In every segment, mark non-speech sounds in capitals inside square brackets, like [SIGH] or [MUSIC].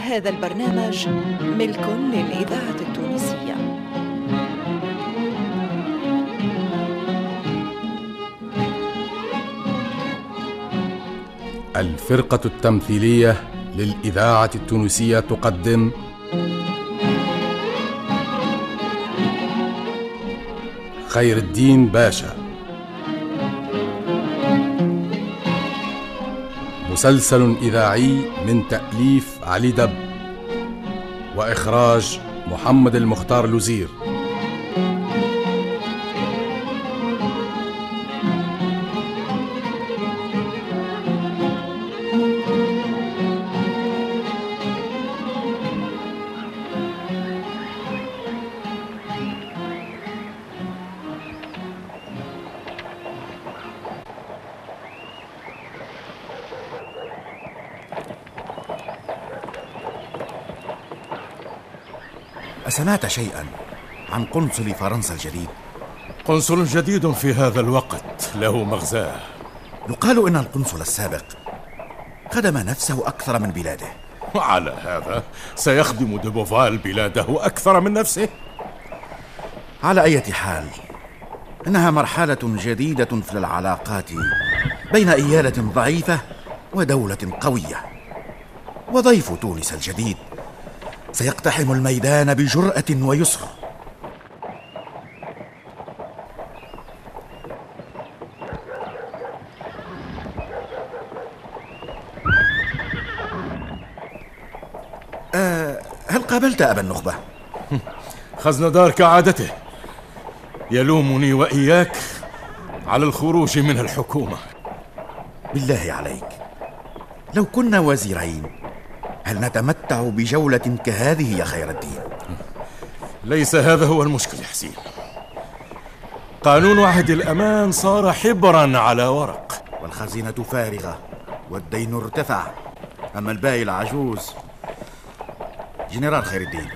هذا البرنامج ملك للإذاعة التونسية. الفرقة التمثيلية للإذاعة التونسية تقدم خير الدين باشا. مسلسل إذاعي من تأليف علي دب وإخراج محمد المختار لوزير. أسمعت شيئا عن قنصل فرنسا الجديد؟ قنصل جديد في هذا الوقت له مغزاه يقال إن القنصل السابق خدم نفسه أكثر من بلاده. وعلى هذا سيخدم ديبوفال بلاده أكثر من نفسه. على أي حال إنها مرحلة جديدة في العلاقات بين إيالة ضعيفة ودولة قوية وضيف تونس الجديد. سيقتحم الميدان بجرأة ويسر. أه هل قابلت أبا النخبة؟ [LAUGHS] خزندار كعادته. يلومني وإياك على الخروج من الحكومة. بالله عليك. لو كنا وزيرين هل نتمتع بجولة كهذه يا خير الدين؟ ليس هذا هو المشكل يا حسين. قانون عهد الأمان صار حبرا على ورق. والخزينة فارغة والدين ارتفع. أما الباقي العجوز. جنرال خير الدين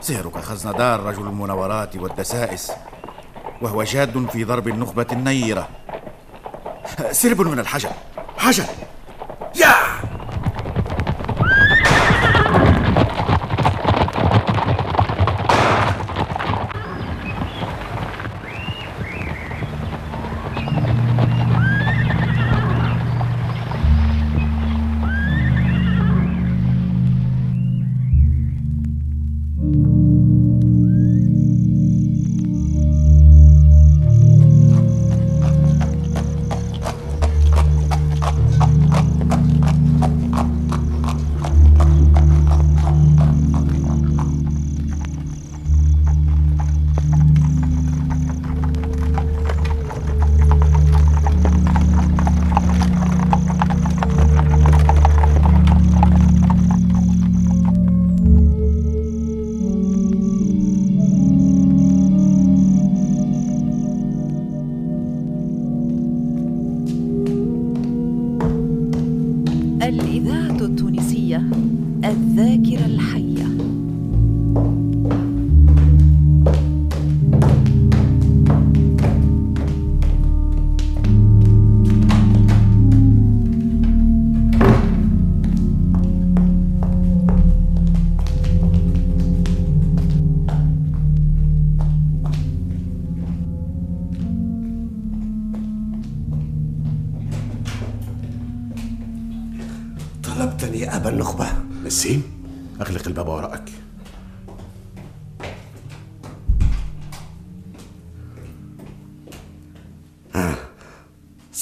سهرك خزندار رجل المناورات والدسائس وهو جاد في ضرب النخبة النيرة. سرب من الحجر. حجر!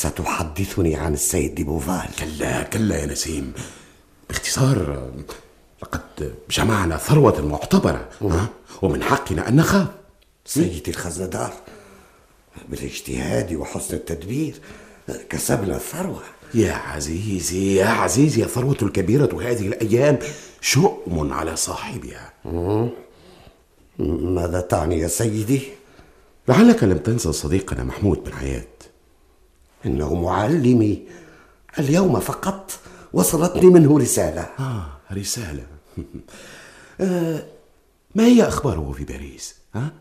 ستحدثني عن السيد ديبوفال كلا كلا يا نسيم. باختصار لقد جمعنا ثروة معتبرة ها؟ ومن حقنا أن نخاف. سيدي الخزندار بالاجتهاد وحسن التدبير كسبنا الثروة. يا عزيزي يا عزيزي الثروة الكبيرة هذه الأيام شؤم على صاحبها. ماذا تعني يا سيدي؟ لعلك لم تنسى صديقنا محمود بن عياد. إنه معلمي. اليوم فقط وصلتني منه رسالة. آه رسالة. [LAUGHS] آه ما هي أخباره في باريس؟ ها؟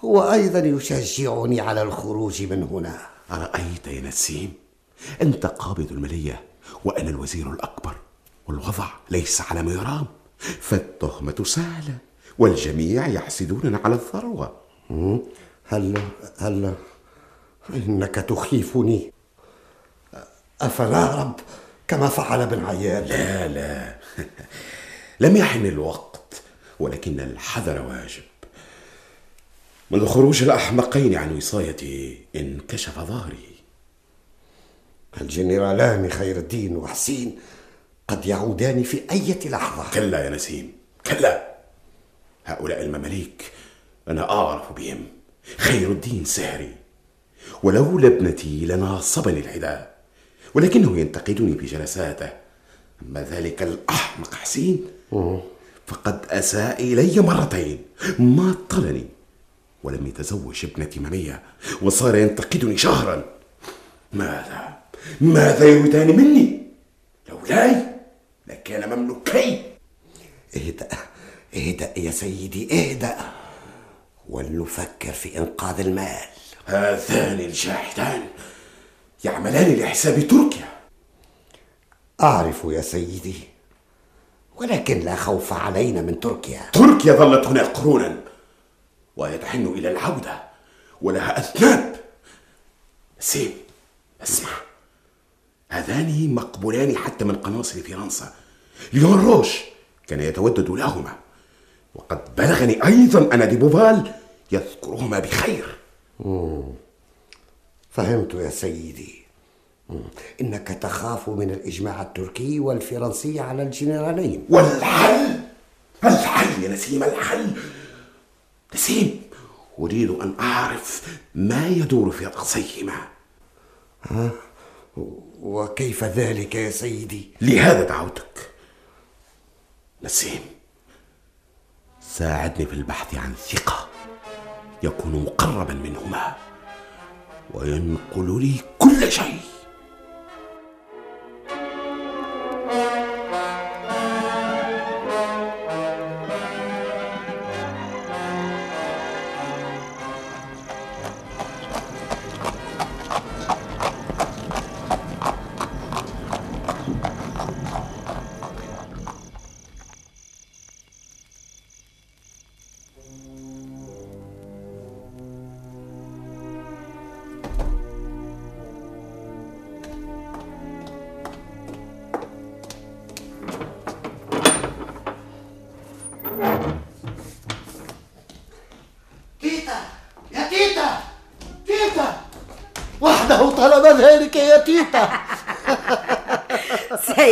هو أيضا يشجعني على الخروج من هنا. أرأيت يا نسيم؟ أنت قابض المالية وأنا الوزير الأكبر والوضع ليس على ما يرام. فالتهمة سهلة والجميع يحسدوننا على الثروة. هل هل إنك تخيفني. أفلا رب كما فعل ابن عيال لا لا. [LAUGHS] لم يحن الوقت ولكن الحذر واجب. منذ خروج الأحمقين عن وصايتي انكشف ظهري. الجنرالان خير الدين وحسين قد يعودان في أي لحظة؟ كلا يا نسيم كلا. هؤلاء المماليك أنا أعرف بهم. خير الدين سهري. ولولا ابنتي لناصبني العداء ولكنه ينتقدني في جلساته أما ذلك الأحمق حسين فقد أساء إلي مرتين ما طلني ولم يتزوج ابنتي منية وصار ينتقدني شهرا. ماذا؟ ماذا يريدان مني؟ لولاي لكان مملوكي. اهدأ اهدأ يا سيدي اهدأ ولنفكر في إنقاذ المال. هذان الجاحدان يعملان لحساب تركيا. أعرف يا سيدي ولكن لا خوف علينا من تركيا. تركيا ظلت هنا قرونا وهي تحن إلى العودة ولها أذناب. سيم اسمع. هذان مقبولان حتى من قناصل فرنسا. ليون روش كان يتودد لهما وقد بلغني أيضا أن ديبوفال يذكرهما بخير. فهمت يا سيدي. إنك تخاف من الإجماع التركي والفرنسي على الجنرالين. والحل؟ الحل يا نسيم؟ الحل؟ نسيم أريد أن أعرف ما يدور في رأسيهما. وكيف ذلك يا سيدي؟ لهذا دعوتك. نسيم ساعدني في البحث عن ثقة. يكون مقربا منهما وينقل لي كل شيء.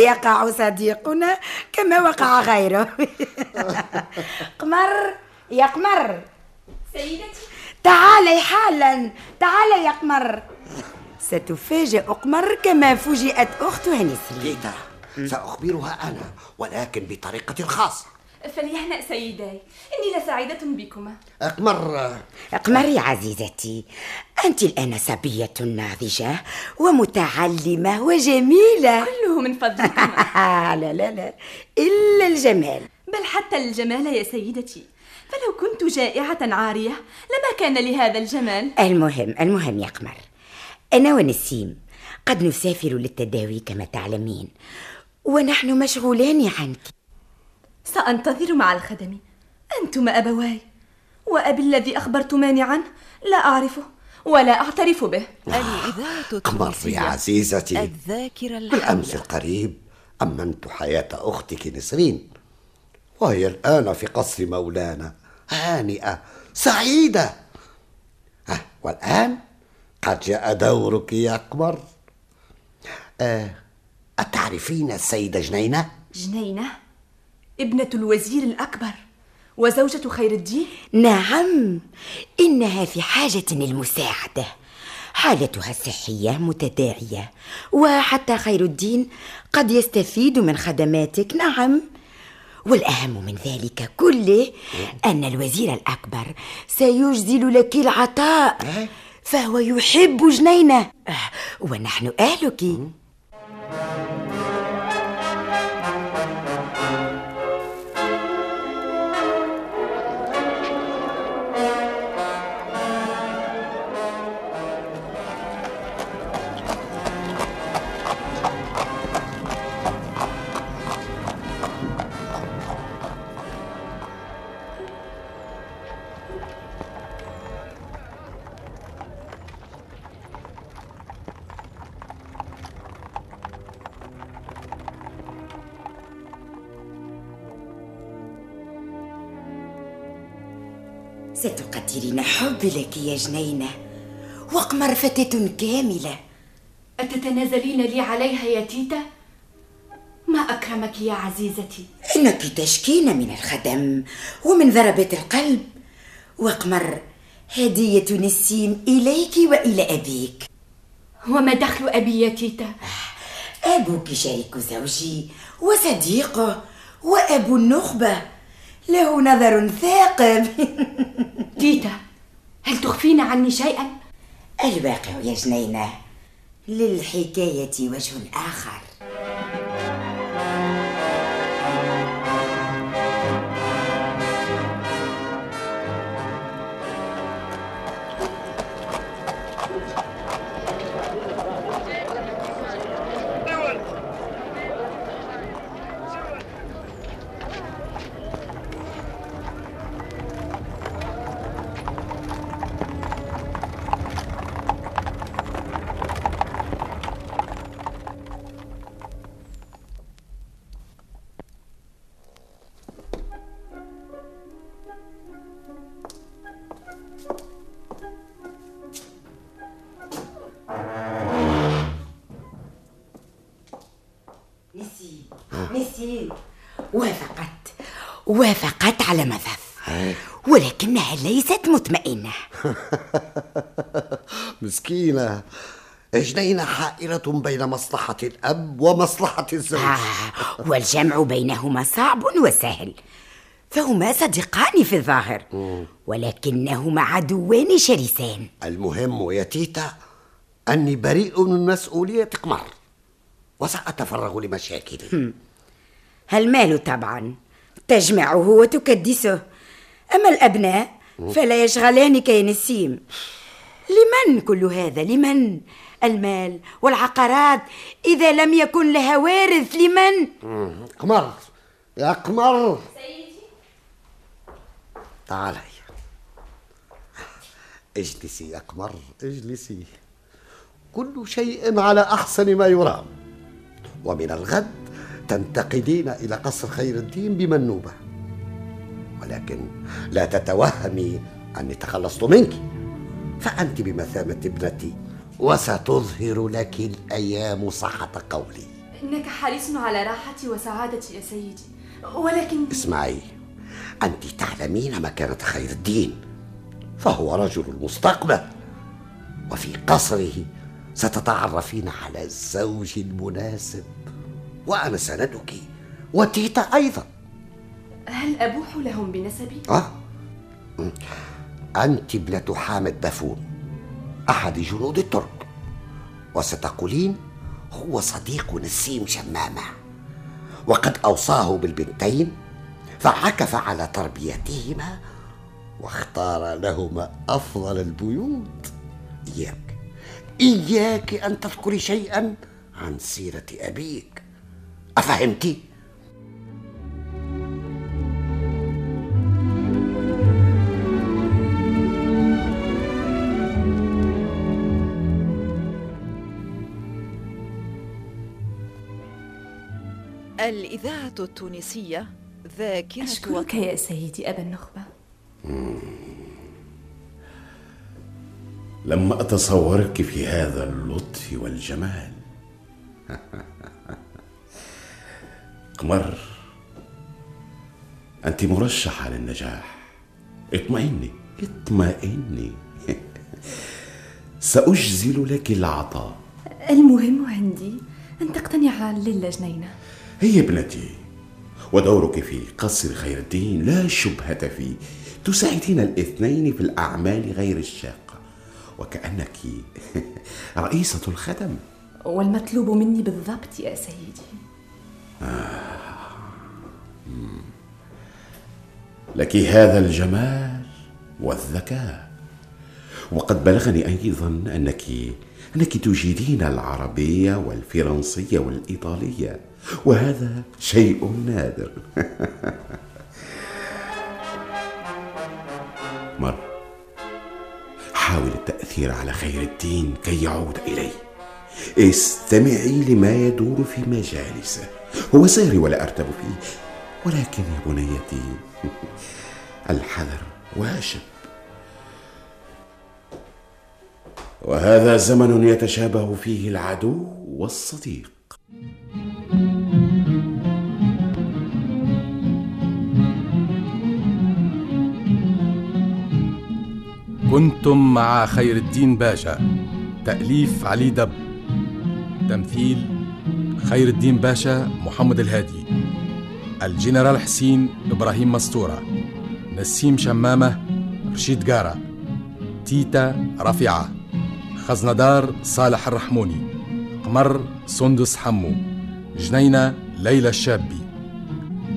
سيقع صديقنا كما وقع غيره. [LAUGHS] قمر يا قمر. سيدتي. تعالي حالا تعالي يا قمر. ستفاجأ قمر كما فوجئت أختها نسرين سأخبرها أنا ولكن بطريقة خاصة. فليهنأ سيداي. إني لسعيدة بكما. أقمر. قمر يا عزيزتي أنت الآن صبية ناضجة ومتعلمة وجميلة. كله من فضلكما. [LAUGHS] لا لا لا إلا الجمال. بل حتى الجمال يا سيدتي. فلو كنت جائعة عارية لما كان لهذا الجمال؟ المهم المهم يا قمر أنا ونسيم قد نسافر للتداوي كما تعلمين ونحن مشغولان عنك. سأنتظر مع الخدم. أنتما أبواي وأبي الذي أخبرتماني عنه لا أعرفه ولا أعترف به. الإذاعة قمر يا التونسية عزيزتي. الذاكرة بالأمس القريب أمنت حياة أختك نسرين وهي الآن في قصر مولانا هانئة سعيدة. آه والآن قد جاء دورك يا قمر آه أتعرفين السيدة جنينة؟ جنينة؟ ابنة الوزير الأكبر وزوجة خير الدين؟ نعم إنها في حاجة للمساعدة. حالتها الصحية متداعية وحتى خير الدين قد يستفيد من خدماتك نعم. والأهم من ذلك كله أن الوزير الأكبر سيجزل لك العطاء فهو يحب جنينة. آه، ونحن أهلك. ستقدرين حبي لك يا جنينة وقمر فتاة كاملة. أتتنازلين لي عليها يا تيتا؟ ما أكرمك يا عزيزتي. إنك تشكين من الخدم ومن ضربات القلب. وقمر هدية نسيم إليك وإلى أبيك. وما دخل أبي يا تيتا؟ أبوك شريك زوجي وصديقه وأبو النخبة. له نظر ثاقب [LAUGHS] تيتا هل تخفين عني شيئا؟ الواقع يا جنينة للحكاية وجه آخر وافقت على مذف. ولكنها ليست مطمئنة. [LAUGHS] مسكينة. جنينة حائرة بين مصلحة الأب ومصلحة الزوج. آه والجمع بينهما صعب وسهل. فهما صديقان في الظاهر. ولكنهما عدوان شرسان. المهم يا تيتا أني بريء من مسؤولية قمر. وسأتفرغ لمشاكلي. المال طبعا. تجمعه وتكدسه. أما الأبناء فلا يشغلانك يا نسيم. لمن كل هذا؟ لمن؟ المال والعقارات. إذا لم يكن لها وارث لمن؟ قمر يا قمر سيدي تعالي. اجلسي يا قمر اجلسي. كل شيء على أحسن ما يرام. ومن الغد تنتقلين إلى قصر خير الدين بمنوبة. ولكن لا تتوهمي أني تخلصت منك. فأنت بمثابة ابنتي وستظهر لك الأيام صحة قولي. إنك حريص على راحتي وسعادتي يا سيدي. ولكن اسمعي أنت تعلمين مكانة خير الدين فهو رجل المستقبل. وفي قصره ستتعرفين على الزوج المناسب. وأنا سندك وتيتا أيضا. هل أبوح لهم بنسبي؟ أه. م. أنت ابنة حامد بافون أحد جنود الترك. وستقولين هو صديق نسيم شمامة. وقد أوصاه بالبنتين فعكف على تربيتهما واختار لهما أفضل البيوت. إياك. إياك أن تذكري شيئا عن سيرة أبيك. أفهمتِ؟ الإذاعة التونسية ذاكرة أشكرك يا سيدي أبا النخبة لم أتصورك في هذا اللطف والجمال [LAUGHS] قمر أنت مرشحة للنجاح. اطمئني اطمئني. [LAUGHS] سأجزل لك العطاء. المهم عندي أن تقتنع ليلى جنينة هي ابنتي ودورك في قصر خير الدين لا شبهة فيه. تساعدين الاثنين في الأعمال غير الشاقة. وكأنك [LAUGHS] رئيسة الخدم. والمطلوب مني بالضبط يا سيدي. لك هذا الجمال والذكاء. وقد بلغني أيضا أنك أنك تجيدين العربية والفرنسية والإيطالية وهذا شيء نادر. [LAUGHS] مر حاول التأثير على خير الدين كي يعود إليه استمعي لما يدور في مجالسه هو سهري ولا أرتب فيه ولكن يا بنيتي [LAUGHS] الحذر واشب. وهذا زمن يتشابه فيه العدو والصديق. كنتم مع خير الدين باشا تأليف علي دب. تمثيل خير الدين باشا محمد الهادي الجنرال حسين إبراهيم مستورة نسيم شمامة رشيد جارة تيتا رفيعة خزندار صالح الرحموني قمر سندس حمو جنينة ليلى الشابي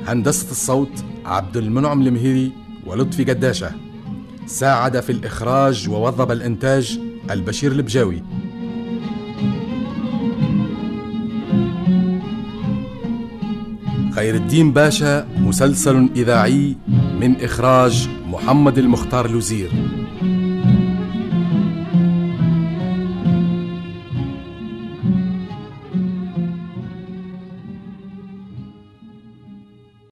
هندسة الصوت عبد المنعم المهيري ولطفي قداشة ساعد في الإخراج ووظب الإنتاج البشير البجاوي. خير الدين باشا مسلسل إذاعي من إخراج محمد المختار لوزير